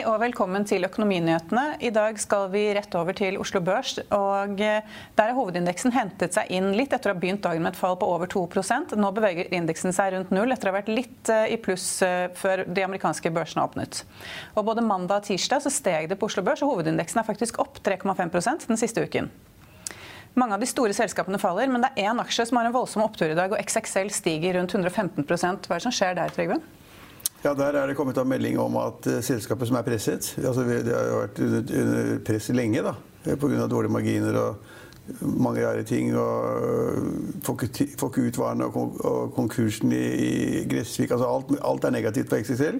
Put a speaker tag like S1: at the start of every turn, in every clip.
S1: Hei og velkommen til Økonominyhetene. I dag skal vi rett over til Oslo Børs. og Der har hovedindeksen hentet seg inn litt etter å ha begynt dagen med et fall på over 2% Nå beveger indeksen seg rundt null etter å ha vært litt i pluss før de amerikanske børsene åpnet. Og både mandag og tirsdag så steg det på Oslo Børs, og hovedindeksen er faktisk opp 3,5% den siste uken. Mange av de store selskapene faller, men det er én aksje som har en voldsom opptur i dag, og XXL stiger rundt 115 Hva er det som skjer der, Trygve?
S2: Ja, Der er det kommet en melding om at uh, selskapet som er presset altså Det har jo vært under, press lenge da, eh, pga. dårlige marginer og mange rare ting. og Får ikke ut varene og, konkursen i, Gressvik. altså alt, alt, er negativt på XXL.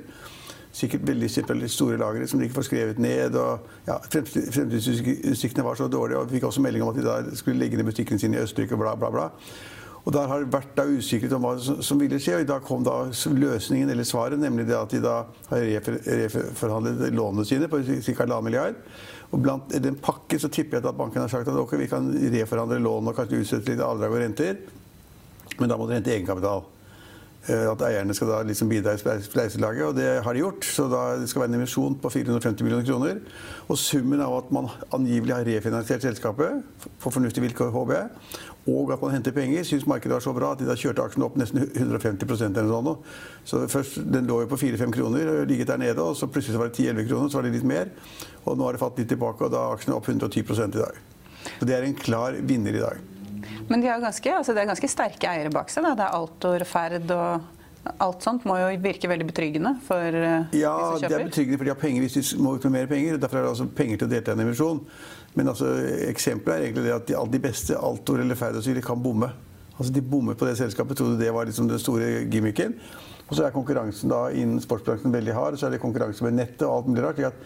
S2: Sikkert veldig store lagre som de ikke får skrevet ned. og ja, Fremtidsutsiktene var så dårlige. og Vi fikk også melding om at de da skulle legge ned butikken sine i Østerrike og bla, bla, bla. Og Der har det vært da usikkerhet om hva som ville skje. og I dag kom da løsningen, eller svaret, nemlig det at de da har reforhandlet lånene sine på ca. 1,5 milliard. Og blant den pakken så tipper jeg at banken har sagt at okay, vi kan reforhandle lån og kanskje utsette litt avdrag og renter, men da må det hente egenkapital. Eh, at eierne skal da liksom bidra i spleiselaget, og det har de gjort. Så da det skal være en emisjon på 450 millioner kroner. Og summen av at man angivelig har refinansiert selskapet på fornuftige vilkår, håper jeg, og at man henter penger, syns markedet var så bra at de da kjørte aksjene opp nesten 150% eller sånn. Så først, Den lå jo på 4-5 kroner, og ligget der nede, og så plutselig var det 10-11 kroner, så var det litt mer. Og nå har det falt litt tilbake, og da er aksjene opp 110 i dag. Så det er en klar vinner i dag.
S1: Men de har ganske, altså det er ganske sterke eiere bak seg? Da. Det er Altor, Ferd og Alt sånt må jo virke veldig betryggende for
S2: ja,
S1: de som kjøper? Ja,
S2: det er betryggende for de har penger hvis de må ut med mer penger. Derfor er det altså penger til å delta i en emisjon. Men altså, eksempelet er egentlig det at de, de beste Altor eller Ferdosyle kan bomme. Altså, de bommet på det selskapet, trodde det var liksom den store gimmicken. Og så er konkurransen da innen sportsbransjen veldig hard. Så er det konkurranse med nettet og alt mulig rart. At,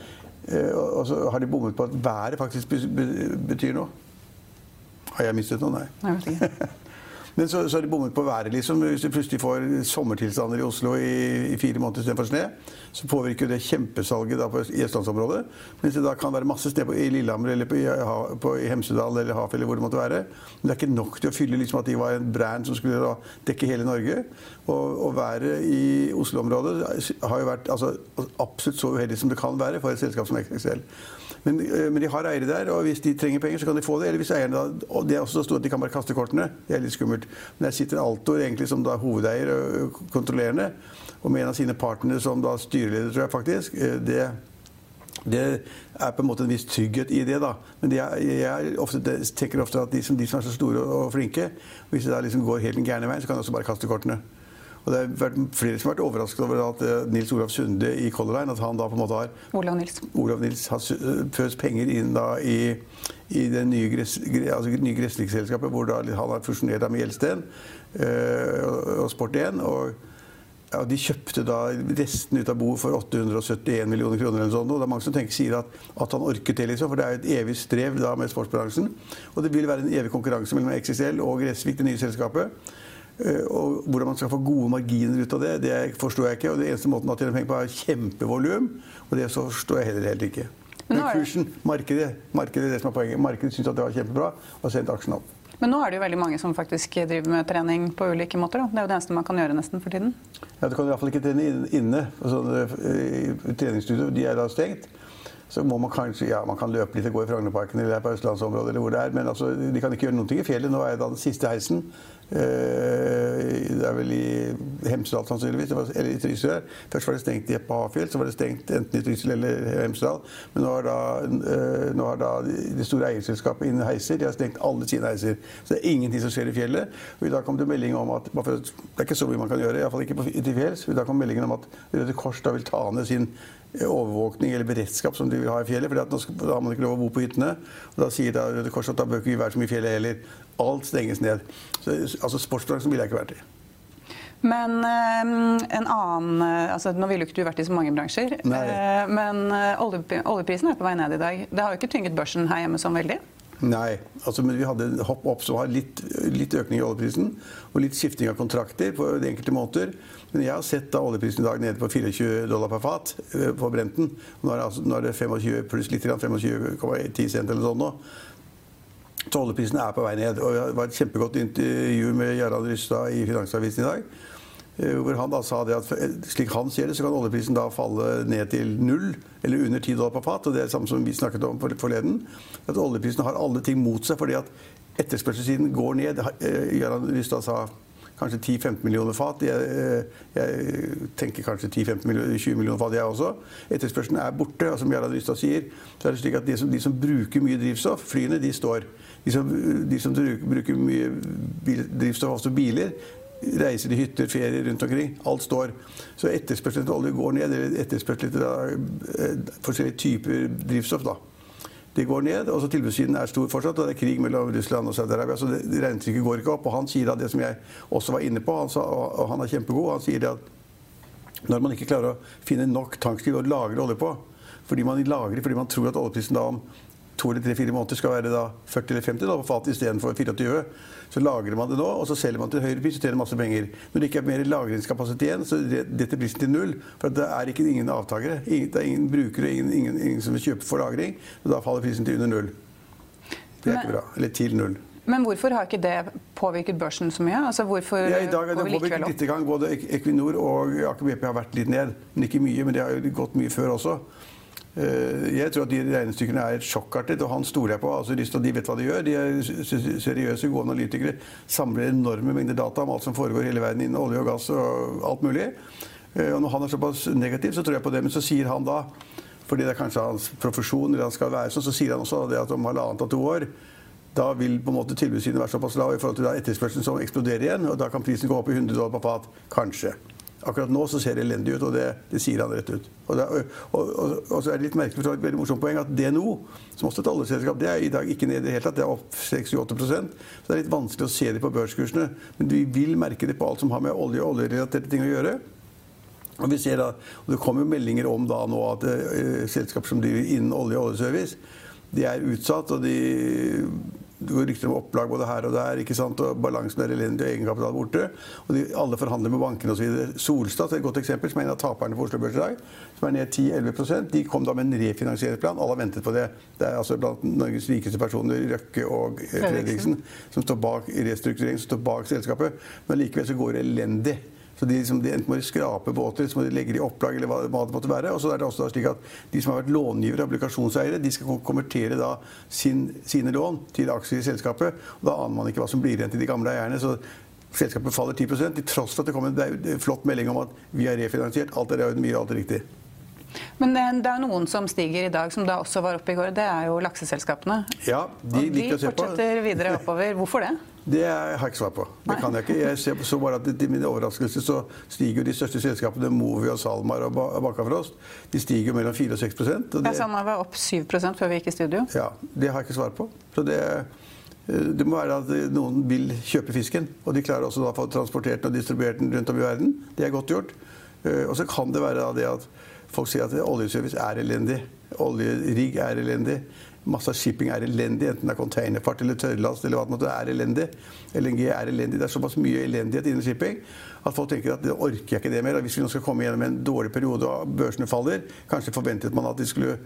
S2: eh, og så har de bommet på at været faktisk betyr noe. Har jeg mistet noe? Nei.
S1: Ikke.
S2: Men så, så har de bommet på været. liksom. Hvis du plutselig får sommertilstander i Oslo i, i fire måneder istedenfor snø, så påvirker det kjempesalget da på, østlandsområdet. Mens det da kan være masse snø i Lillehammer eller på, i, på, i Hemsedal eller Hafjell eller hvor det måtte være. Men det er ikke nok til å fylle liksom, at de var en brand som skulle da, dekke hele Norge. Og, og været i Oslo-området har jo vært altså, absolutt så uheldig som det kan være for et selskap som XXL. Men, eh, men, de har eiere der, og hvis de trenger penger, så kan de få det. Eller hvis eierne da, og Det er også så store at de kan bare kaste kortene. Det er litt skummelt. Men der sitter Altor egentlig som da hovedeier og kontrollerende, og med en av sine partnere som da styreleder, tror jeg faktisk. Eh, det det er på en måte en viss trygghet i det. da. Men er, jeg ofte, tenker ofte at de som, de som, er så store og flinke, hvis det da liksom går helt den gærne veien, så kan de også bare kaste kortene. Og det har vært flere som har vært overrasket over at eh, Nils Olav Sunde i Color Line at han da på en måte har
S1: Olav Nils,
S2: Olav Nils har føst pøst penger inn da i, i det nye, gress, altså nye Gressvik-selskapet, hvor da han har fusjonert med Gjelsten øh, og Sport1. og ja, De kjøpte da resten ut av boet for 871 millioner kroner. eller sånt, og det er Mange som tenker, sier at, at han orket det, liksom, for det er et evig strev da med sportsbransjen. Og det vil være en evig konkurranse mellom XXL og Gressvik, det nye selskapet. Eh, og hvordan man skal få gode marginer ut av det, det forstår jeg ikke. Og det eneste måten å tjene penger på, er kjempevolum. Og det så forstår jeg heller heller ikke. Men kursen, markedet, markedet er det som er poenget. Markedet syns at det var kjempebra og har sendt aksjen opp.
S1: Men nå er det jo veldig mange som faktisk driver med trening på ulike måter. Da. Det er jo det eneste man kan gjøre nesten for tiden.
S2: Ja, Du kan iallfall ikke trene inne. Altså, treningsstudio de er da stengt. Så må man kanskje ja, man kan løpe litt og gå i Frognerparken eller på østlandsområdet, eller hvor det er, men altså, de kan ikke gjøre noe i fjellet. Nå er det den siste heisen. Eh, det er vel i Hemsedal sannsynligvis, eller i Trysil. Først var det stengt i på Hafjell, så var det stengt enten i Trysil eller Hemsedal. Men nå har da, eh, nå har da det store eierselskapet innen heiser de har stengt alle sine heiser. Så det er ingenting som skjer i fjellet. Og I dag kom det melding om at Det er ikke så mye man kan gjøre, iallfall ikke til fjells. I dag kom meldingen om at Røde Kors da vil ta ned sin eh, overvåkning eller beredskap som de vil ha i fjellet. For da har man ikke lov å bo på hyttene. Og da sier da Røde Kors at da bør ikke vi være så mye i fjellet heller. Alt stenges ned. Så, altså Sportsbransjen ville jeg ikke vært i.
S1: Men øh, en annen eh, altså Nå ville jo ikke du vært i så mange bransjer. Øh, men oljeprisen er på vei ned i dag. Det har jo ikke tynget børsen her hjemme sånn veldig?
S2: Nei, altså, men vi hadde hopp opp som har litt, litt, økning i oljeprisen. Og litt skifting av kontrakter på de enkelte måter. Men jeg har sett da oljeprisen i dag nede på 24 dollar per fat på Brenten. Nå er det, altså, nå er det 25 pluss litt, 25,10 cent eller sånn nå. Så oljeprisen er på vei ned. og Det var et kjempegodt intervju med Jarand Rystad i Finansavisen i dag. Eh, hvor han da sa det at slik han ser det, så kan oljeprisen da falle ned til null, eller under 10 dollar på fat. og Det er det samme som vi snakket om forleden. At oljeprisen har alle ting mot seg fordi at etterspørselssiden går ned. Jarand eh, Rystad sa kanskje 10-15 millioner fat. Jeg, eh, jeg tenker kanskje 10-15 millioner, 20 millioner fat, jeg også. Etterspørselen er borte. og Som Jarand Rystad sier, så er det slik at de som, de som bruker mye drivstoff, flyene, de står. De som, de som bruker mye drivstoff, altså biler, reiser til hytter, ferier rundt omkring. Alt står. Så etterspørselen etter olje går ned. Eller etterspørselen etter uh, forskjellige typer drivstoff. da. Det går ned, og så tilbudssiden er stor fortsatt. og Det er krig mellom Russland og Saudi-Arabia, så regnetrykket går ikke opp. Og han sier da det som jeg også var inne på, han sa, og han er kjempegod, han sier det at når man ikke klarer å finne nok tankskriv å lagre olje på, fordi man lagrer fordi man tror at oljeprisen da om to eller tre-fire måneder skal være da 40 eller 50 da, på fatet istedenfor 24. Så lagrer man det nå, og så selger man til høyere pris og tjener masse penger. Når det ikke er mer lagringskapasitet igjen, så detter prisen til null. For det er ikke ingen avtakere. Det er ingen brukere, ingen, ingen, ingen som vil kjøpe for lagring. Og da faller prisen til under null. Det er ikke bra. Eller til null.
S1: Men hvorfor har ikke det påvirket børsen så mye? Altså hvorfor
S2: ja, I dag har det påvirket litt. Gang. Både Equinor og Aker BP har vært litt ned. Men ikke mye. Men det har jo gått mye før også. Eh, jeg tror at de regnestykkene er sjokkartet, og han stoler jeg på. Altså, de vet hva de gjør. De er seriøse, gode analytikere. Samler enorme mengder data om alt som foregår i hele verden innen olje og gass og alt mulig. Eh, og når han er såpass negativ, så tror jeg på det. Men så sier han da, fordi det er kanskje hans profesjon, eller han skal være sånn, så sier han også det at om halvannet av to år da vil på en måte tilbudssiden være såpass lav i forhold til etterspørselen som eksploderer igjen. Og da kan prisen gå opp i 100 dollar på fat. Kanskje. Akkurat nå så ser det elendig ut, og det, det sier han rett ut. Og, det, og, og, og, så er det litt merkelig, for et veldig morsomt poeng, at DNO, som også er et oljeselskap, det er i dag ikke ned i det hele tatt. Det er opp 6-8 Så det er litt vanskelig å se det på børskursene. Men vi vil merke det på alt som har med olje og oljerelaterte ting å gjøre. Og vi ser da, og Det kommer jo meldinger om da nå at uh, selskaper som driver innen olje og oljeservice, de er utsatt. og de rykter om opplag både her og der, ikke sant? og balansen er elendig og egenkapital borte. Og de, alle forhandler med bankene osv. Solstad er et godt eksempel, som er en av taperne på Oslo Børs i dag. Som er ned 10-11% De kom da med en refinansieringsplan. Alle har ventet på det. Det er altså blant Norges rikeste personer, Røkke og eh, Fredriksen, som står bak restrukturering, som står bak selskapet. Men likevel så går det elendig. Så de, liksom, de enten må de skrape båter, så må de legge det i opplag, eller hva, hva, det måtte være. Og så er det også slik at de som har vært långivere, obligasjonseiere, de skal konvertere da sin, sine lån til aksjer i selskapet. Og da aner man ikke hva som blir igjen til de gamle eierne. så Selskapet faller 10 til tross for at det kom en flott melding om at vi har refinansiert. Alt er mye, alt er riktig.
S1: Men det er noen som stiger i dag, som da også var oppe i går. Det er jo lakseselskapene.
S2: Ja, de,
S1: og de fortsetter videre oppover. Hvorfor det?
S2: Det har jeg ikke svar på. Det kan jeg ikke. Jeg ser så bare at Til min overraskelse så stiger jo de største selskapene, Movi og SalMar og Bakkafrost, de stiger mellom 4 og 6 og
S1: det, ja, SalMar var opp 7 før vi gikk i studio.
S2: Ja, Det har jeg ikke svar på. Så det, eh, det må være at noen vil kjøpe fisken, og de klarer også da å få transportert den og distribuert den rundt om i verden. Det er godt gjort. Eh, og så kan det være det at folk sier at oljeservice er elendig. Oljerigg er elendig. Masse av shipping er elendig, enten det er containerfart eller tørrlast. eller hva det måtte er elendig. LNG er elendig. Det er såpass mye elendighet innen shipping at folk tenker at det orker jeg ikke det mer. Hvis vi nå skal komme gjennom en dårlig periode og børsene faller Kanskje forventet man at, skulle,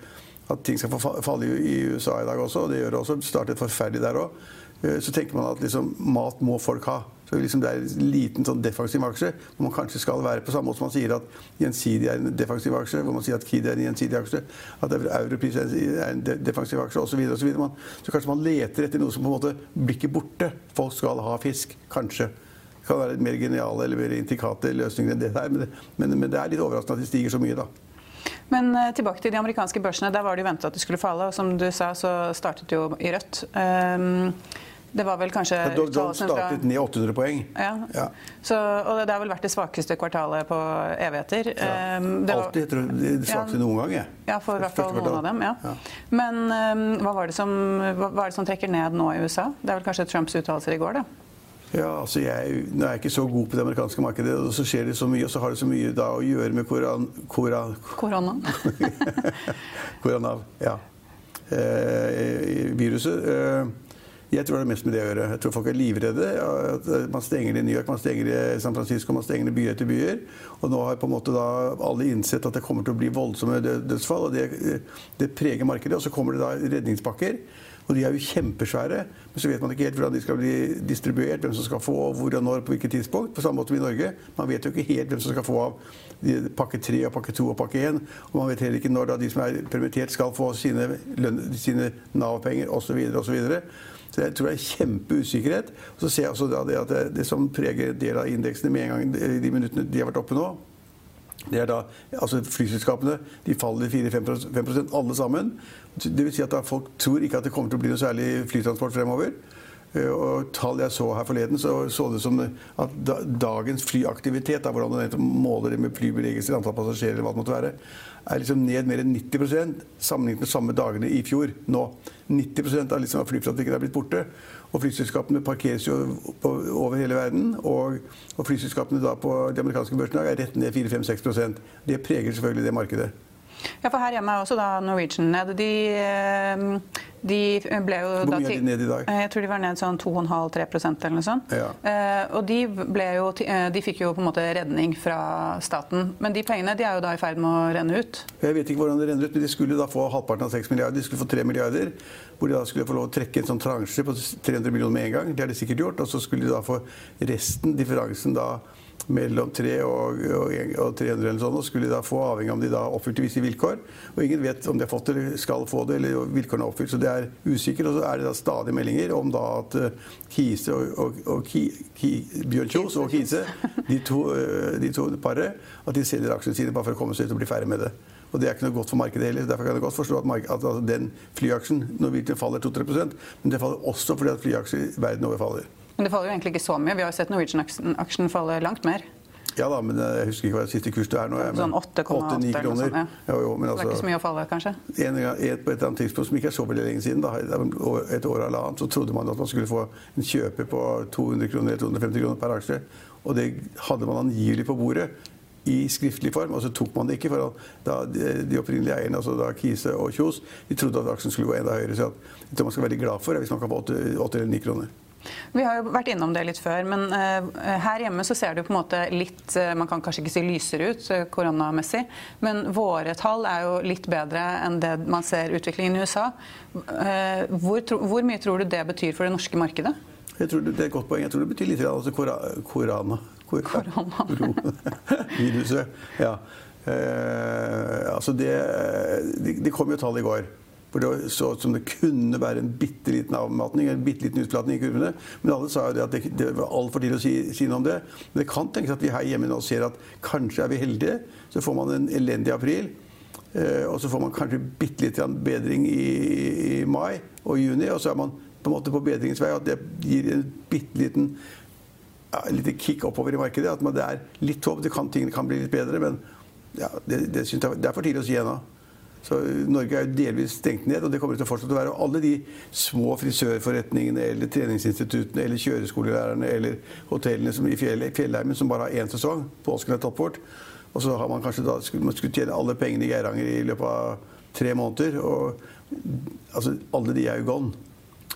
S2: at ting skal falle i USA i dag også, og det gjør det også. Startet forferdelig der òg. Eh, så tenker man at liksom, mat må folk ha. Så liksom det er en liten sånn defensiv aksje hvor man kanskje skal være på samme måte som man sier at Gjensidig er en defensiv aksje, hvor man sier at Kid er en gjensidig aksje, at Europris er en defensiv aksje osv. Så, videre, så, så kanskje man leter etter noe som på en måte blir ikke borte. Folk skal ha fisk. Kanskje. Det kan være mer geniale eller mer intrikate løsninger enn det der, men det, men, men det er litt overraskende at de stiger så mye, da.
S1: Men uh, tilbake til de amerikanske børsene. Der var det jo ventet at de skulle falle. Og som du sa, så startet det jo i rødt. Um, det var vel kanskje
S2: ja, Dow startet ned 800 poeng.
S1: Ja. ja. Så, og det har vel vært det svakeste kvartalet på evigheter. Ja.
S2: Um, var, det, svakeste noen gang. Jeg.
S1: Ja, for i hvert fall noen av dem. ja. Men um, hva, var som, hva, hva, er det som trekker ned nå i USA? Det er vel kanskje Trumps uttalelser i går, da?
S2: Ja, altså jeg, Nå er jeg ikke så god på det amerikanske markedet, og så skjer det så mye, og så har det så mye da å gjøre med koran... koran
S1: Korona.
S2: korona, ja. Eh, viruset. Eh, jeg tror det er mest med det å gjøre. Jeg tror folk er livredde. Man stenger i New York, man stenger i San Francisco, man stenger i byer etter byer. Og nå har på en måte da alle innsett at det kommer til å bli voldsomme dødsfall. og Det, det preger markedet. Og så kommer det da redningspakker. Og de er jo kjempesvære, men så vet man ikke helt hvordan de skal bli distribuert, hvem som skal få, hvor og når, på hvilket tidspunkt. På samme måte som i Norge. Man vet jo ikke helt hvem som skal få av pakke 3 og pakke 2 og pakke 1. Og man vet heller ikke når de som er permittert skal få sine, sine Nav-penger osv. osv. Så jeg tror det er kjempeusikkerhet. Og så ser jeg også det at det, det som preger en del av indeksene med en gang de minuttene de har vært oppe nå, det er da, altså Flyselskapene de faller 4-5% alle sammen. Det vil si at folk tror ikke at det kommer til å bli noe særlig flytransport fremover. Og Tall jeg så her forleden, så så det som at dagens flyaktivitet, da, hvordan man måler det med flybevegelser, antall passasjerer eller hva det måtte være, er liksom ned mer enn 90% sammenlignet med samme dagene i fjor. Nå. 90% av liksom flytrafikken er blitt borte. Og flyselskapene parkeres jo over hele verden. Og, og flyselskapene da på de amerikanske børsene er rett ned 4-5-6% Det preger selvfølgelig det markedet.
S1: Ja, for Her hjemme er også da Norwegian ned. De, eh, de ble jo
S2: Hvor mye er de ned i dag?
S1: Jeg tror de var ned sånn 2,5-3% eller noe sånt.
S2: Ja.
S1: Eh, og de, jo, eh, de, fikk jo på en måte redning fra staten. Men de pengene de er jo da i ferd med å renne ut?
S2: Jeg vet ikke hvordan det renner ut, men de skulle da få halvparten av 6 milliarder. De skulle få 3 milliarder. Hvor de da skulle få lov å trekke en sånn transje på 300 millioner med en gang. Det har de sikkert gjort. Og så skulle de da få resten, differansen da mellom 3 og, og, og 300 eller sånn, og skulle da få, avhengig av om de da oppfylte visse vilkår. Og ingen vet om de har fått det eller skal få det, eller vilkårene er oppfylt. Så det er usikkert. Og så er det da stadig meldinger om da at uh, Kise og, og, Ki, Ki, Bjørn Kjos og Kise, de to, uh, de to paret, at de selger aksjene sine bare for å komme seg ut og bli ferdig med det. Og det er ikke noe godt for markedet heller. Derfor kan jeg godt forstå at, at altså, den flyaksjen Norwegian faller 2-3 men det faller også fordi at flyaksjer verden over faller.
S1: Men det faller jo egentlig ikke så mye. Vi har jo sett Norwegian-aksjen falle langt mer.
S2: Ja da, men jeg husker ikke hva det siste kurs det er nå.
S1: Sånn 8,8
S2: kroner.
S1: Sånt, ja.
S2: Jo, jo, men altså,
S1: det er ikke så mye å falle, kanskje?
S2: En, et, på et eller annet tidspunkt som ikke er så veldig lenge siden, da, et år eller annet, så trodde man at man skulle få en kjøper på 200 kroner eller 250 kroner per aksje. Og det hadde man angivelig på bordet i skriftlig form, og så tok man det ikke. For da de opprinnelige eierne, altså da Kise og Kjos, de trodde at aksjen skulle gå enda høyere. Så det man skal være veldig glad for hvis man kan få 8, 8 eller 9 kroner.
S1: Vi har jo vært innom det litt før, men uh, her hjemme så ser det jo på en måte litt uh, Man kan kanskje ikke si lysere ut uh, koronamessig, men våre tall er jo litt bedre enn det man ser utviklingen i USA. Hvor, hvor, mye tror du det betyr for det norske markedet?
S2: Jeg tror det, det er et godt poeng. Jeg tror det betyr litt altså, korona.
S1: Korona.
S2: Viruset. Ja. altså det, det, det kom jo tall i går. For det så ut som det kunne være en bitte liten avmatning, en bitte liten utflatning i kurvene. Men alle sa jo det at det, det var altfor tidlig å si, si, noe om det. Men det kan tenkes at vi her hjemme nå ser at kanskje er vi heldige. Så får man en elendig april. Eh, og så får man kanskje bitte litt bedring i, i, mai og juni. Og så er man på en måte på bedringens vei. At det gir en bitte liten ja, lite kick oppover i markedet. At det er litt håp. Tingene kan bli litt bedre. Men ja, det, det, jeg, det er for tidlig å si ennå. Så Norge er jo delvis stengt ned, og det kommer til å fortsette å være. Og alle de små frisørforretningene eller treningsinstituttene eller kjøreskolelærerne eller hotellene som i Fjellheimen som bare har én sesong, påsken er tatt bort, og så har man kanskje da man skulle tjene alle pengene i Geiranger i løpet av tre måneder. og altså, Alle de er jo gone.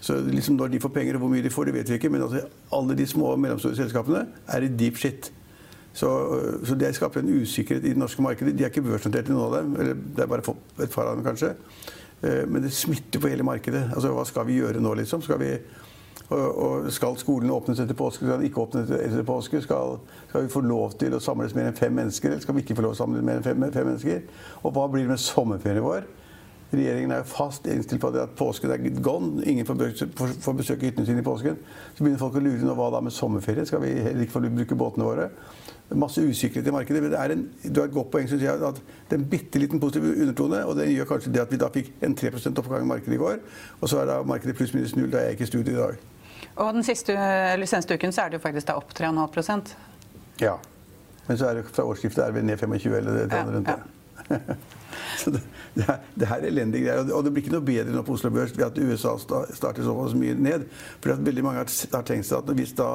S2: Så liksom når de får penger, og hvor mye de får, det vet vi ikke. Men altså, alle de små og mellomstore selskapene er i deep shit. Så, så, det skaper en usikkerhet i det norske markedet. De er ikke børsnotert i noen av dem. eller Det er bare et par av dem, kanskje. Eh, men det smitter på hele markedet. Altså, Hva skal vi gjøre nå, liksom? Skal, vi, og skal skolene åpnes etter påske? Skal de ikke åpnes etter påske? Skal, skal, vi få lov til å samles mer enn fem mennesker? Eller skal vi ikke få lov til å samles mer enn fem, fem mennesker? Og hva blir det med sommerferien vår? Regjeringen er jo fast innstilt på at påsken er gone. Ingen får, får besøke hyttene sine i påsken. Så begynner folk å lure nå hva da med sommerferie? Skal vi heller ikke få bruke båtene våre? Masse usikkerhet i markedet. Men det er en, du har et godt poeng synes jeg, at det er en bitte liten positiv undertone. Og det gjør kanskje det at vi da fikk en 3% oppgang i markedet i går. Og så er da markedet pluss minus null. Da er jeg ikke i studio i dag.
S1: Og den siste, eller seneste uken så er det jo faktisk da opp 3,5%
S2: Ja. Men så er det fra årsskiftet er vi ned 25 eller det ja, rundt det. Ja. så det, det, er, det er elendige greier. Og det blir ikke noe bedre nå på Oslo Børs ved at USA starter såpass mye ned. For veldig mange har tenkt seg at hvis da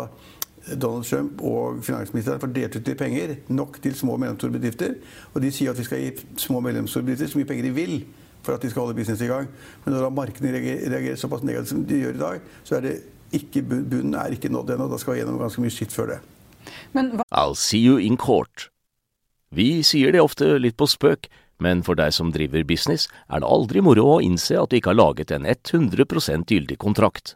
S2: Donald Trump og finansministeren får delt ut de penger, nok til små og mellomstore bedrifter. Og de sier at vi skal gi små og mellomstore bedrifter så mye penger de vil for at de skal holde business i gang. Men når markedene reagerer, reagerer såpass negativt som de gjør i dag, så er det ikke bunnen er ikke nådd ennå. Da skal vi gjennom ganske mye skitt før det.
S3: I'll see you in court. Vi sier det ofte litt på spøk, Men for deg som driver business, er det aldri moro å innse at du ikke har laget en 100% gyldig kontrakt.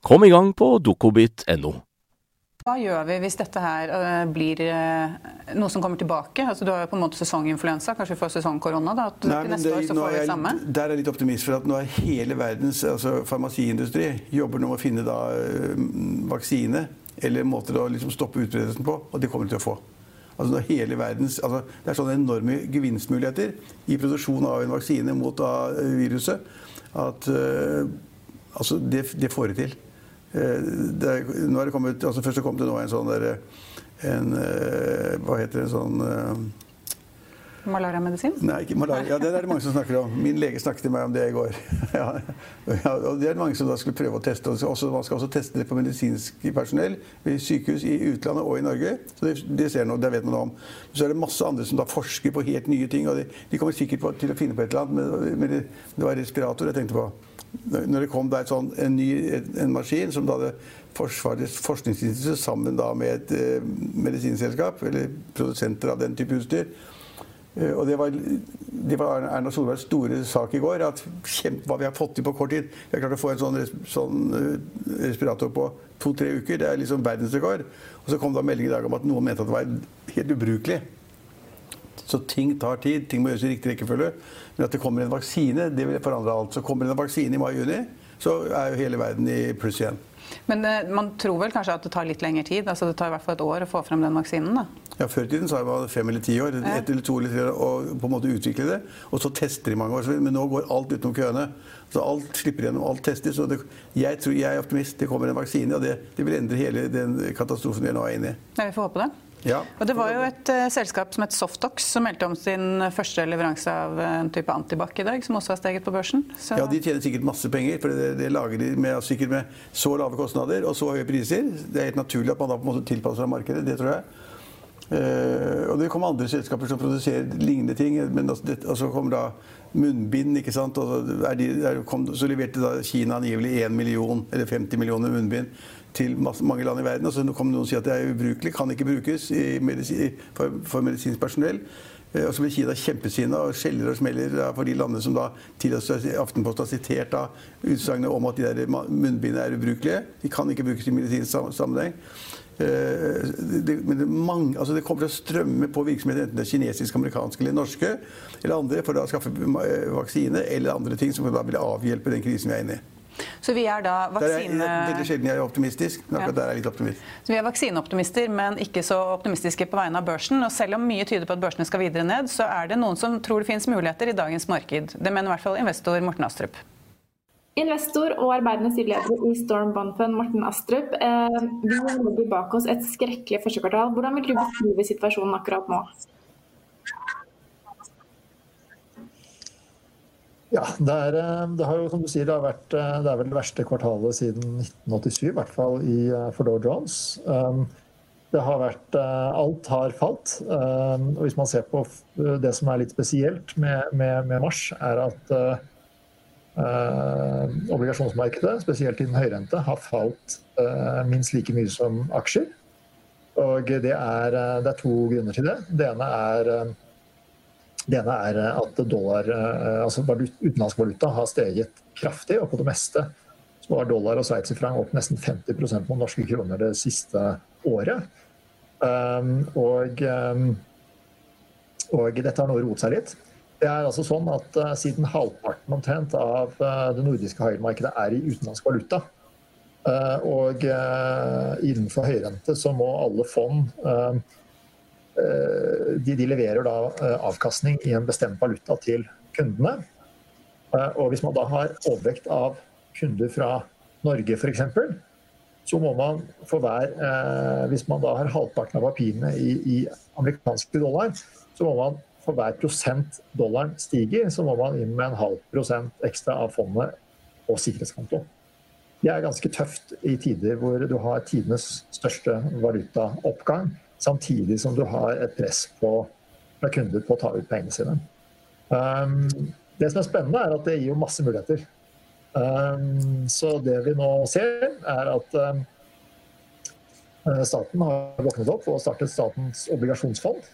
S3: Kom i gang på dokobit.no.
S1: Hva gjør vi hvis dette her uh, blir uh, noe som kommer tilbake? Altså, du har jo på en måte sesonginfluensa, kanskje vi får sesongkorona? da, at
S2: Nei,
S1: neste
S2: det,
S1: år så får vi det samme?
S2: Der er jeg litt optimist, for at nå er hele verdens altså, farmasiindustri jobber nå med å finne da, uh, vaksine eller måter å liksom, stoppe utbredelsen på, og det kommer de til å få. Altså, hele verdens, altså, det er sånne enorme gevinstmuligheter i produksjon av en vaksine mot da, viruset at altså, det, det får de til. Eh, det, nå er det kommet, altså Først kom det nå en sånn derre en, eh, Hva heter det? En sånn uh,
S1: Malariamedisin?
S2: Nei, ikke malaria. Ja, det er det mange som snakker om. Min lege snakket til meg om det i går. ja, og det er mange som da skulle prøve å teste. Også, man skal også teste det på medisinsk personell ved sykehus i utlandet og i Norge. Så det, det ser nå, det vet man om. Så er det masse andre som da forsker på helt nye ting. og De, de kommer sikkert på, til å finne på et eller annet. Men det, det var respirator jeg tenkte på når det kom der sånn, en ny en maskin som da hadde Forsvarets forskningsinstitutt sammen da med et eh, medisinselskap, eller produsenter av den type utstyr. Eh, og det var, det var, Erna Solbergs store sak i går. at kjempe, Hva vi har fått til på kort tid. Vi har klart å få en sånn, sånn uh, respirator på to-tre uker. Det er liksom verdensrekord. Og så kom det en melding i dag om at noen mente at det var helt ubrukelig. Så ting tar tid. Ting må gjøres i riktig rekkefølge. Men at det kommer en vaksine, det vil forandre alt. Så kommer det en vaksine i mai-juni, så er jo hele verden i pluss igjen.
S1: Men eh, man tror vel kanskje at det tar litt lengre tid? altså Det tar i hvert fall et år å få frem den vaksinen? da?
S2: Ja, Før i tiden sa man fem eller ti år. Ja. Ett eller to eller tre år og på en måte utvikle det. Og så tester de mange år. Men nå går alt utenom køene. Så alt slipper gjennom, alt testes. Og det, jeg, tror, jeg er optimist. Det kommer en vaksine, og det, det vil endre hele den katastrofen vi nå er inne i.
S1: Ja, vi får håpe det.
S2: Ja.
S1: Og det var jo et uh, selskap som het Softox som meldte om sin første leveranse av en type antibac i dag, som også har steget på børsen.
S2: Så... Ja, De tjener sikkert masse penger, for det, det lager de med, sikkert med så lave kostnader og så høye priser. Det er helt naturlig at man da på en måte tilpasser seg markedet. Det tror jeg. Uh, og det kommer andre selskaper som produserer lignende ting. Men altså, det, altså kommer da munnbind. ikke sant? Og så, de, kom, så leverte da Kina angivelig 1 million, eller 50 millioner munnbind til mange land i verden. Og så kommer noen og sier at det er ubrukelig, kan ikke brukes medisin, for, for, medisinsk personell. Eh, og så blir Kina kjempesinna og skjeller og smeller for de landene som da tidligere Aftenposten har sitert av utsagnet om at de der munnbindene er ubrukelige. De kan ikke brukes i medisinsk sammenheng. Eh, det, men det, mange, altså det, kommer til å strømme på virksomheter, enten det er kinesiske, amerikanske eller norske, eller andre, for å skaffe vaksine eller andre ting som da vil avhjelpe den krisen vi er inne i.
S1: Så vi er da vaksine...
S2: er veldig sjelden jeg er optimistisk, men akkurat ja. der er jeg litt optimist.
S1: Så vi er vaksineoptimister, men ikke så optimistiske på vegne av børsen. Og selv om mye tyder på at børsene skal videre ned, så er det noen som tror det finnes muligheter i dagens marked. Det mener i hvert fall investor Morten Astrup.
S4: Investor og arbeidende styreleder i Storm Bonfund, Morten Astrup. Eh, vi legger bak oss et skrekkelig første kvartal. Hvordan vil du beskrive situasjonen akkurat nå?
S5: Ja, det er, eh, det har jo, som du sier, det, vært, eh, det er vel det verste kvartalet siden 1987, i hvert fall i, eh, for Jones. Um, det har vært, alt har falt. Um, og hvis man ser på det som er litt spesielt med, med, med mars, er at uh, obligasjonsmarkedet, spesielt innen høyrente, har falt uh, minst like mye som aksjer. Og det er, det er to grunner til det. Det ene er det ene er eh, at dollar, eh, altså utenlandsk valuta har steget kraftig, og på det meste så har dollar og sveitserfranc opp nesten 50% mot norske kroner det siste året. Um, og, um, og, dette har nå roet seg litt. Det er altså sånn at uh, Siden halvparten omtrent av det nordiske høyremarkedet er i utenlandsk valuta, Og innenfor høyrente så må alle fond de, de leverer da avkastning i en bestemt valuta til kundene. Og hvis man da har overvekt av kunder fra Norge f.eks., så må man for hver Hvis man da har halvparten av papirene i, i amerikanske dollar, så må man for hver prosent dollaren stiger, så må man inn med en halv prosent ekstra av fondet og sikkerhetskonto. Det er ganske tøft i tider hvor du har tidenes største valutaoppgang, samtidig som du har et press på, fra kunder på å ta ut pengene sine. Um, det som er spennende, er at det gir jo masse muligheter. Um, så det vi nå ser, er at um, staten har våknet opp og startet Statens obligasjonsfond.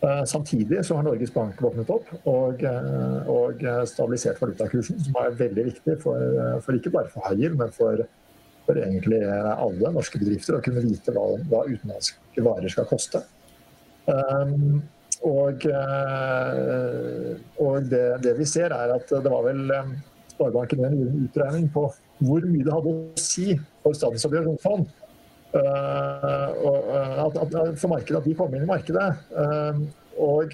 S5: Uh, samtidig så har Norges Bank våknet opp og, uh, og stabilisert valutakursen, som er veldig viktig for, eh, for ikke bare for Haier, men for, for, egentlig alle norske bedrifter å kunne vite hva, hva utenlandske varer skal koste. Um, og, og det, det, vi ser, er at det var vel Sparebanken en utregning på hvor mye det hadde å si for Statens obligasjonsfond Uh, og, at, at, for markedet, at de kom inn i markedet. Uh, og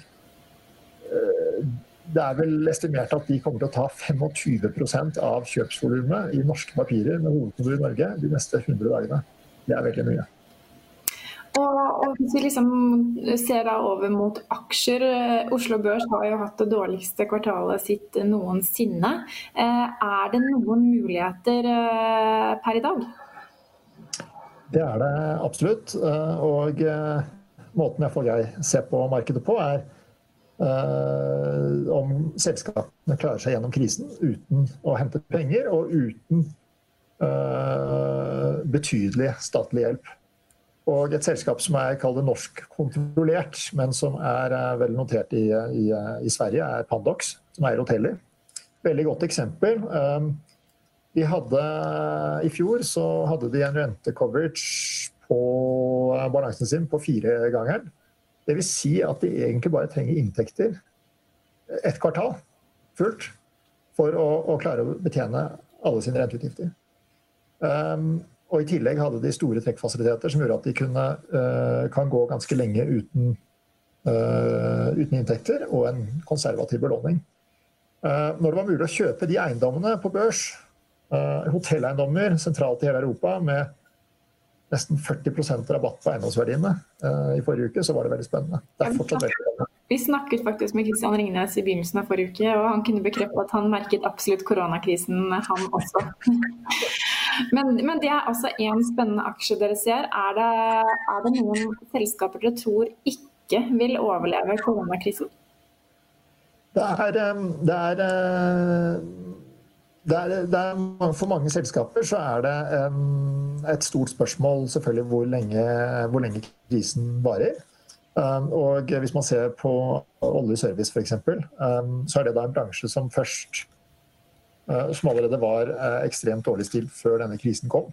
S5: det er vel estimert at de kommer til å ta 25% av kjøpsvolumet i norske papirer med hovedkontor i Norge de neste 100 dagene. Det er veldig mye.
S4: Og, og Hvis vi liksom ser da over mot aksjer, Oslo Børs har jo hatt det dårligste kvartalet sitt noensinne. Er det noen muligheter per i dag?
S5: Det er det absolutt. Eh, og eh, måten jeg, jeg ser på markedet på, er om selskapene klarer seg gjennom krisen uten å hente penger og uten uh, betydelig statlig hjelp. Og et selskap som er norskkontrollert, men som er uh, vel notert i, i, i, Sverige, er Pandox, som eier hoteller. Veldig godt eksempel. De hadde, I fjor så hadde de en rentecoverage på balansen sin på fire ganger. Dvs. Si at de egentlig bare trenger inntekter ett kvartal fullt for å, å, klare å betjene alle sine renteutgifter. Um, og I tillegg hadde de store trekkfasiliteter som gjorde at de kunne, uh, kan gå ganske lenge uten, uh, uten inntekter og en konservativ belåning. Uh, når det var mulig å kjøpe de eiendommene på børs hotelleiendommer sentralt i hele Europa med nesten 40% rabatt på eiendomsverdiene uh, i forrige uke, så var det veldig spennende. Det er fortsatt veldig spennende.
S4: Vi snakket faktisk med Kristian Ringnes i begynnelsen av forrige uke, og han kunne bekrefte at han merket absolutt koronakrisen, han også. men, men, det er altså én spennende aksje dere ser. Er det, er det noen selskaper dere tror ikke vil overleve koronakrisen?
S5: Det er, um, det er det er, det er, for mange selskaper så er det um, et stort spørsmål selvfølgelig hvor lenge, hvor lenge krisen varer. Um, og hvis man ser på oljeservice f.eks., um, så er det da en bransje som først uh, Som allerede var uh, ekstremt dårlig stilt før denne krisen kom.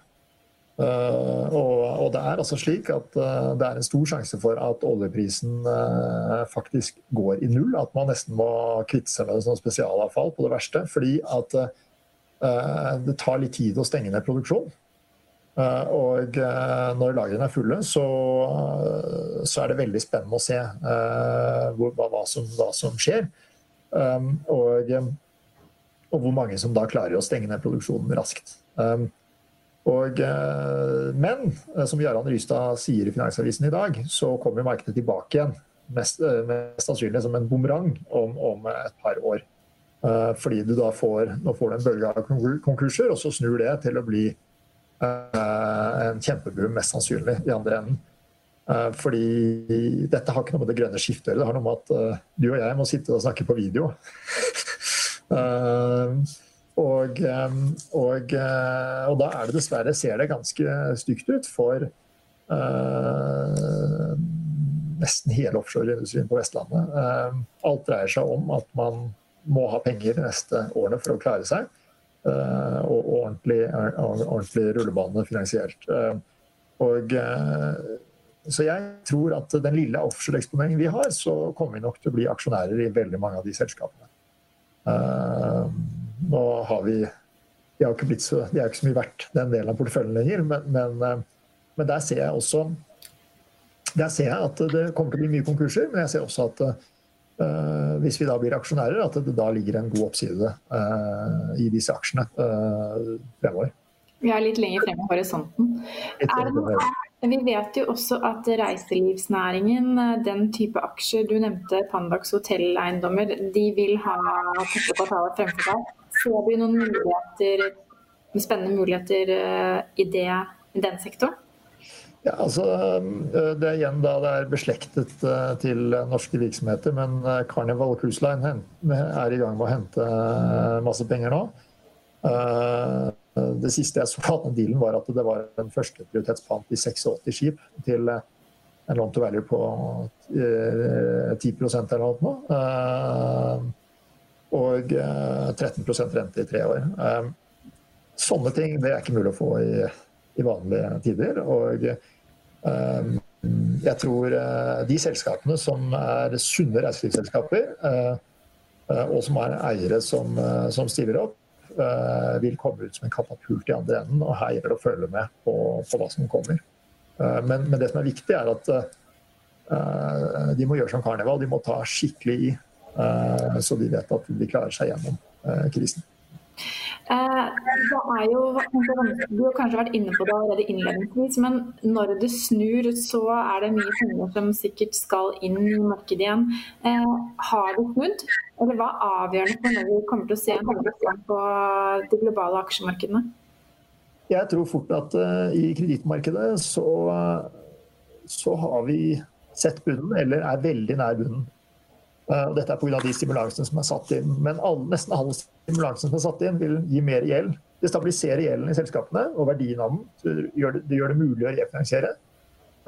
S5: Uh, og, og, det er altså slik at uh, det er en stor sjanse for at oljeprisen uh, faktisk går i null. At man nesten må kvitte seg med sånn spesialavfall på det verste. Fordi at Eh, det tar litt tid å stenge ned produksjon. Eh, og eh, når lagrene er fulle, så, så, er det veldig spennende å se hva, hva, som, hva som, skjer. Og, og, hvor mange som da klarer å stenge ned produksjonen raskt. Og, men som Jarand Rystad sier i Finansavisen i dag, så kommer markedet tilbake igjen. Mest, mest sannsynlig som en bumerang om, om et par år. Eh, fordi du da får, får du en bølge av konkurser, og så snur det til å bli eh, en kjempeboom, mest sannsynlig, i andre enden. Eh, fordi dette har ikke noe med det grønne skiftet å gjøre. Det har noe med at du og jeg må sitte og snakke på video. og, og, og, da er det dessverre ser det ganske stygt ut for nesten hele offshoreindustrien på Vestlandet. alt dreier seg om at man må ha penger de neste årene for å klare seg. Uh, og ordentlig, ordentlig, rullebane finansielt. Uh, og, så jeg tror at den lille offshore-eksponeringen vi har, så kommer vi nok til å bli aksjonærer i veldig mange av de selskapene. nå har vi de, har ikke så, er ikke så mye verdt, den delen av porteføljen lenger. Men, men, men, der ser jeg også der ser jeg at det kommer til å bli mye konkurser, men jeg ser også at uh, hvis vi da blir aksjonærer, at det da ligger en god oppside uh, i disse aksjene uh, fremover.
S4: Vi er litt lenger fremme i horisonten. vi vet jo også at reiselivsnæringen, den type aksjer du nevnte, Pandax hotelleiendommer, de vil ha første kvartaler fremfor seg. Får vi noen muligheter, spennende muligheter i, det, i den sektoren?
S5: Ja, altså, eh, det er igjen da det er beslektet eh, til norske virksomheter, men eh, Carnival Cruise Line er i gang med å hente masse penger nå. Det siste jeg så på den dealen, var at det var en førsteprioritetspant i 86 skip til en loan to value på 10% eller noe. Og 13 rente i tre år. Sånne ting det er ikke mulig å få i, i vanlige tider. og Ehm, jeg tror eh, de selskapene som er sunne reiselivsselskaper, eh, eh, og som har eiere som, som stiller opp, vil komme ut som en katapult i andre enden. Og her gjelder det å følge med på, på hva som kommer. Men, men, det som er viktig, er at de må gjøre som Karneval. De må ta skikkelig i, så de vet at de klarer seg gjennom krisen.
S4: Eh, det er jo, Du har kanskje vært inne på det allerede innledningsvis, men når det snur, så er det mye penger som sikkert skal inn i markedet igjen. Eh, har det snudd? Eller hva er avgjørende for når vi kommer til å se en handelsgang på de globale aksjemarkedene?
S5: Jeg tror fort at uh, i kredittmarkedet så, så har vi sett bunnen, eller er veldig nær bunnen. Uh, dette er pga. de stimulansene som er satt inn. Men alle, nesten alle stimulansene som er satt inn, vil gi mer gjeld. Det stabiliserer gjelden i selskapene og verdien av den. Det gjør det, det gjør det mulig å refinansiere,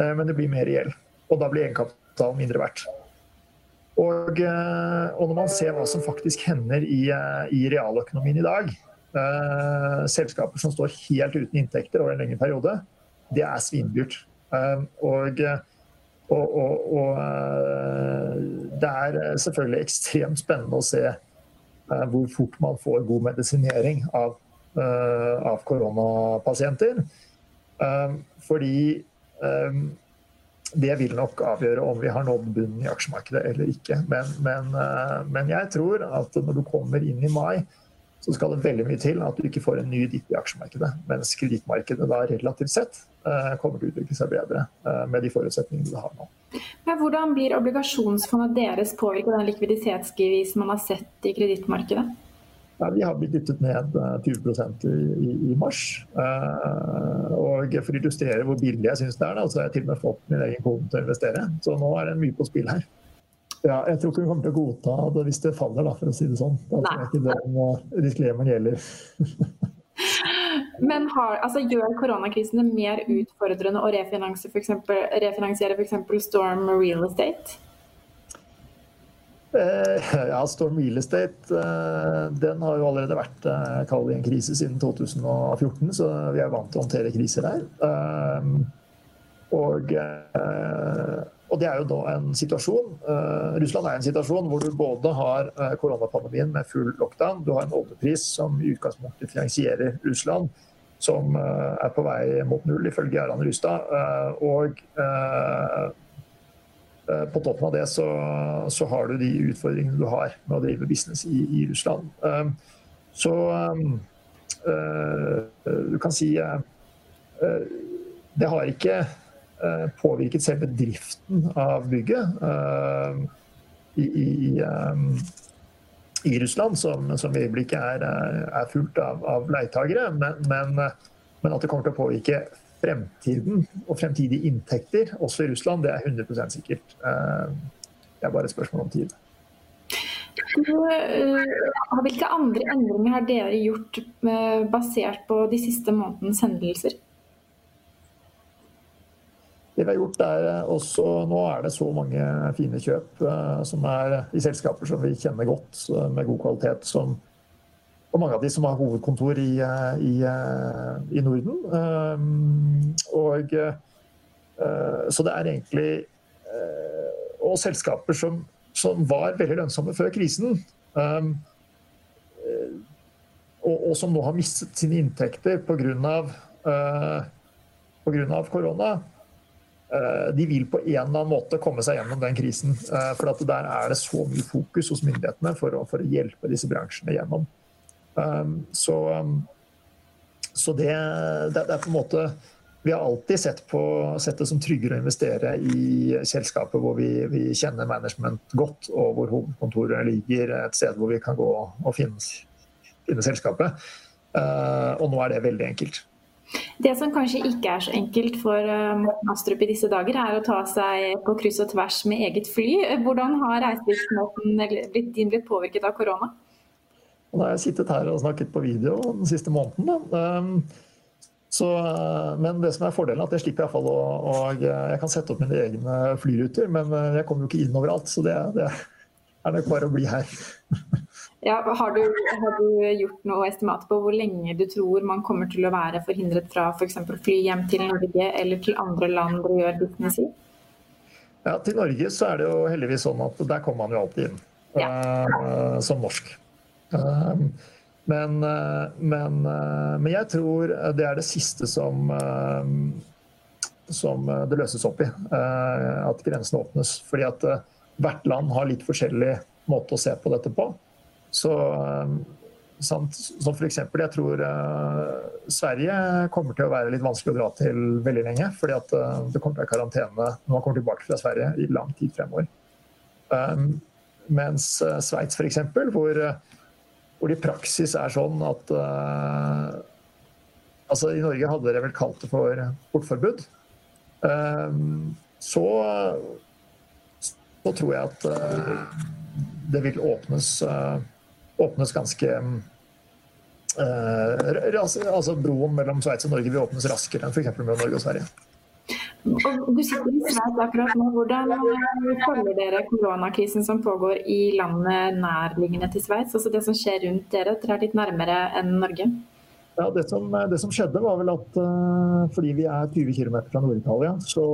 S5: eh, men det blir mer gjeld. Og da blir egenkapitalen mindre verdt. Og, eh, og, når man ser hva som faktisk hender i, eh, i realøkonomien i dag, eh, selskaper som står helt uten inntekter over en lengre periode, det er svindyrt. Eh, og, og, og, det er selvfølgelig ekstremt spennende å se Eh, hvor fort man får god medisinering av, eh, av koronapasienter. Eh, fordi det vil nok avgjøre om vi har nådd bunnen i aksjemarkedet eller ikke. Men, men, men, jeg tror at når du kommer inn i mai, så skal det veldig mye til at du ikke får en ny dipp i aksjemarkedet. Mens kredittmarkedet da relativt sett kommer til å utvikle seg bedre med de forutsetningene du har nå.
S4: Men hvordan blir obligasjonsfondet deres påvirket av den likviditetsgevis man har sett i kredittmarkedet?
S5: Ja, vi har blitt dyttet ned 20 i, i, i, mars. Uh, og For å illustrere hvor billig jeg syns det er, da, så har jeg til og med fått min egen kone til å investere. Så nå er det mye på spill her. Ja, jeg tror ikke vi kommer til å godta det hvis det faller, da, for å si det sånn. Da tror jeg ikke den disclaimen gjelder.
S4: Men har, altså, gjør koronakrisen det mer utfordrende å refinansiere f.eks. refinansiere f.eks. Storm Real Estate?
S5: Eh, ja, Storm Real Estate eh, den har jo allerede vært eh, i en krise siden 2014, så vi er vant til å håndtere kriser der. Eh, og, eh, og, det er jo da en situasjon eh, Russland er en situasjon hvor du både har koronapandemien med full lockdown, du har en oljepris som i utgangspunktet finansierer Russland som eh, er på vei mot null, ifølge Aran Rustad. Eh, og eh, på toppen av det så, så, har du de utfordringene du har med å drive business i, i Russland. Så du kan si Det har ikke påvirket selve driften av bygget. i, i i Russland, som, som i øyeblikket er, er fullt av, av leietagere. Men, men, men, at det kommer til å påvirke fremtiden og fremtidige inntekter, også i Russland, det er 100 sikkert. Eh, det er bare et spørsmål om tid.
S4: Eh, hvilke andre endringer har dere gjort eh, basert på de siste månedens hendelser?
S5: Det vi har gjort er eh, også, Nå er det så mange fine kjøp uh, som er i selskaper som vi kjenner godt, med god kvalitet. Som, og mange av de som har hovedkontor i, uh, i, i Norden. og Så det er egentlig Og selskaper som, som, var veldig lønnsomme før krisen. og, og, som nå har mistet sine inntekter pga. Korona, de vil på en eller annen måte komme seg gjennom den krisen. For for der er det så mye fokus hos myndighetene for å, for å hjelpe disse bransjene gjennom. Um, så, um, så det, det, er på en måte vi har alltid sett, på, sett, det som tryggere å investere i selskaper hvor vi, vi, kjenner management godt, og hvor hovedkontoret ligger et sted hvor vi kan gå og finne, finne selskapet. Uh, og nå er det veldig enkelt.
S4: Det som kanskje ikke er så enkelt for eh, Morten Astrup i disse dager, er å ta seg på kryss og tvers med eget fly. Hvordan har reisevirksomheten din blitt påvirket av korona?
S5: Nå har jeg sittet her og snakket på video den siste måneden. Um, så, eh, men det som er fordelen er at jeg slipper iallfall å og Jeg kan sette opp mine egne flyruter, men eh, jeg kommer jo ikke inn overalt. Så det, det er nok bare å bli her.
S4: Ja, har, du, har, du, gjort noe estimat på hvor lenge du tror man kommer til å være forhindret fra f.eks. For fly hjem til Norge eller til andre land dere gjør business i?
S5: Ja, Til Norge så er det jo heldigvis sånn at der kommer man jo alltid inn ja. uh, som norsk. Uh, men, uh, men, men, jeg tror det er det siste som, som det løses opp i. At grensene åpnes. Fordi at hvert land har litt forskjellig måte å se på dette på. Så, som f.eks. jeg tror Sverige kommer til å være litt vanskelig å dra til veldig lenge. Fordi at det kommer til å være karantene når man kommer tilbake fra Sverige i lang tid fremover. Mens Sveits f.eks., hvor hvor det i praksis er sånn at uh, altså I Norge hadde dere vel kalt det for portforbud. Um, så, så, tror jeg at uh, det vil åpnes, uh, åpnes ganske altså Broen mellom Sveits og Norge vil åpnes raskere enn f.eks. mellom Norge og Sverige.
S4: Du sitter i Sveits akkurat nå. Hvordan følger dere koronakrisen som pågår i landet nærliggende til Sveits? Altså det som skjer rundt dere, dere er litt nærmere enn Norge?
S5: Ja, det som, det som skjedde var vel at fordi vi er 20 km fra Nord-Italia, så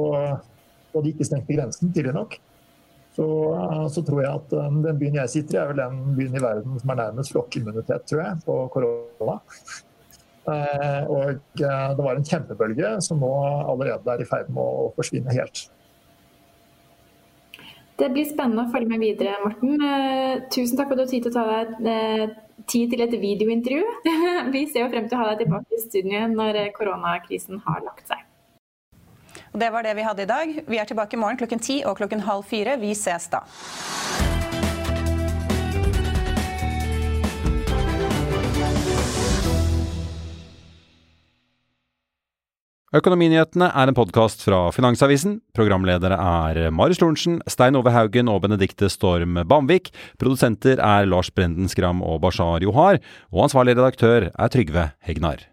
S5: var de ikke stengte grensen tidlig nok, så, uh, så, tror jeg at uh, den byen jeg sitter i, er vel den byen i verden som er nærmest flokkimmunitet, tror jeg, på korona. Eh, og eh, det var en kjempebølge som nå allerede er i ferd med å forsvinne helt.
S4: Det blir spennende å følge med videre, Morten. Eh, tusen takk for at du har tid til å ta deg tid til et videointervju. Vi ser jo frem til å ha deg tilbake i studiet når koronakrisen har lagt seg.
S1: Det var det vi hadde i dag. Vi er tilbake i morgen klokken ti og klokken halv fire. Vi ses da.
S6: Økonominyhetene er en podkast fra Finansavisen. Programledere er Marius Lorentzen, Stein Ove Haugen og Benedikte Storm Bamvik. Produsenter er Lars Brenden Skram og Bashar Johar. Og ansvarlig redaktør er Trygve Hegnar.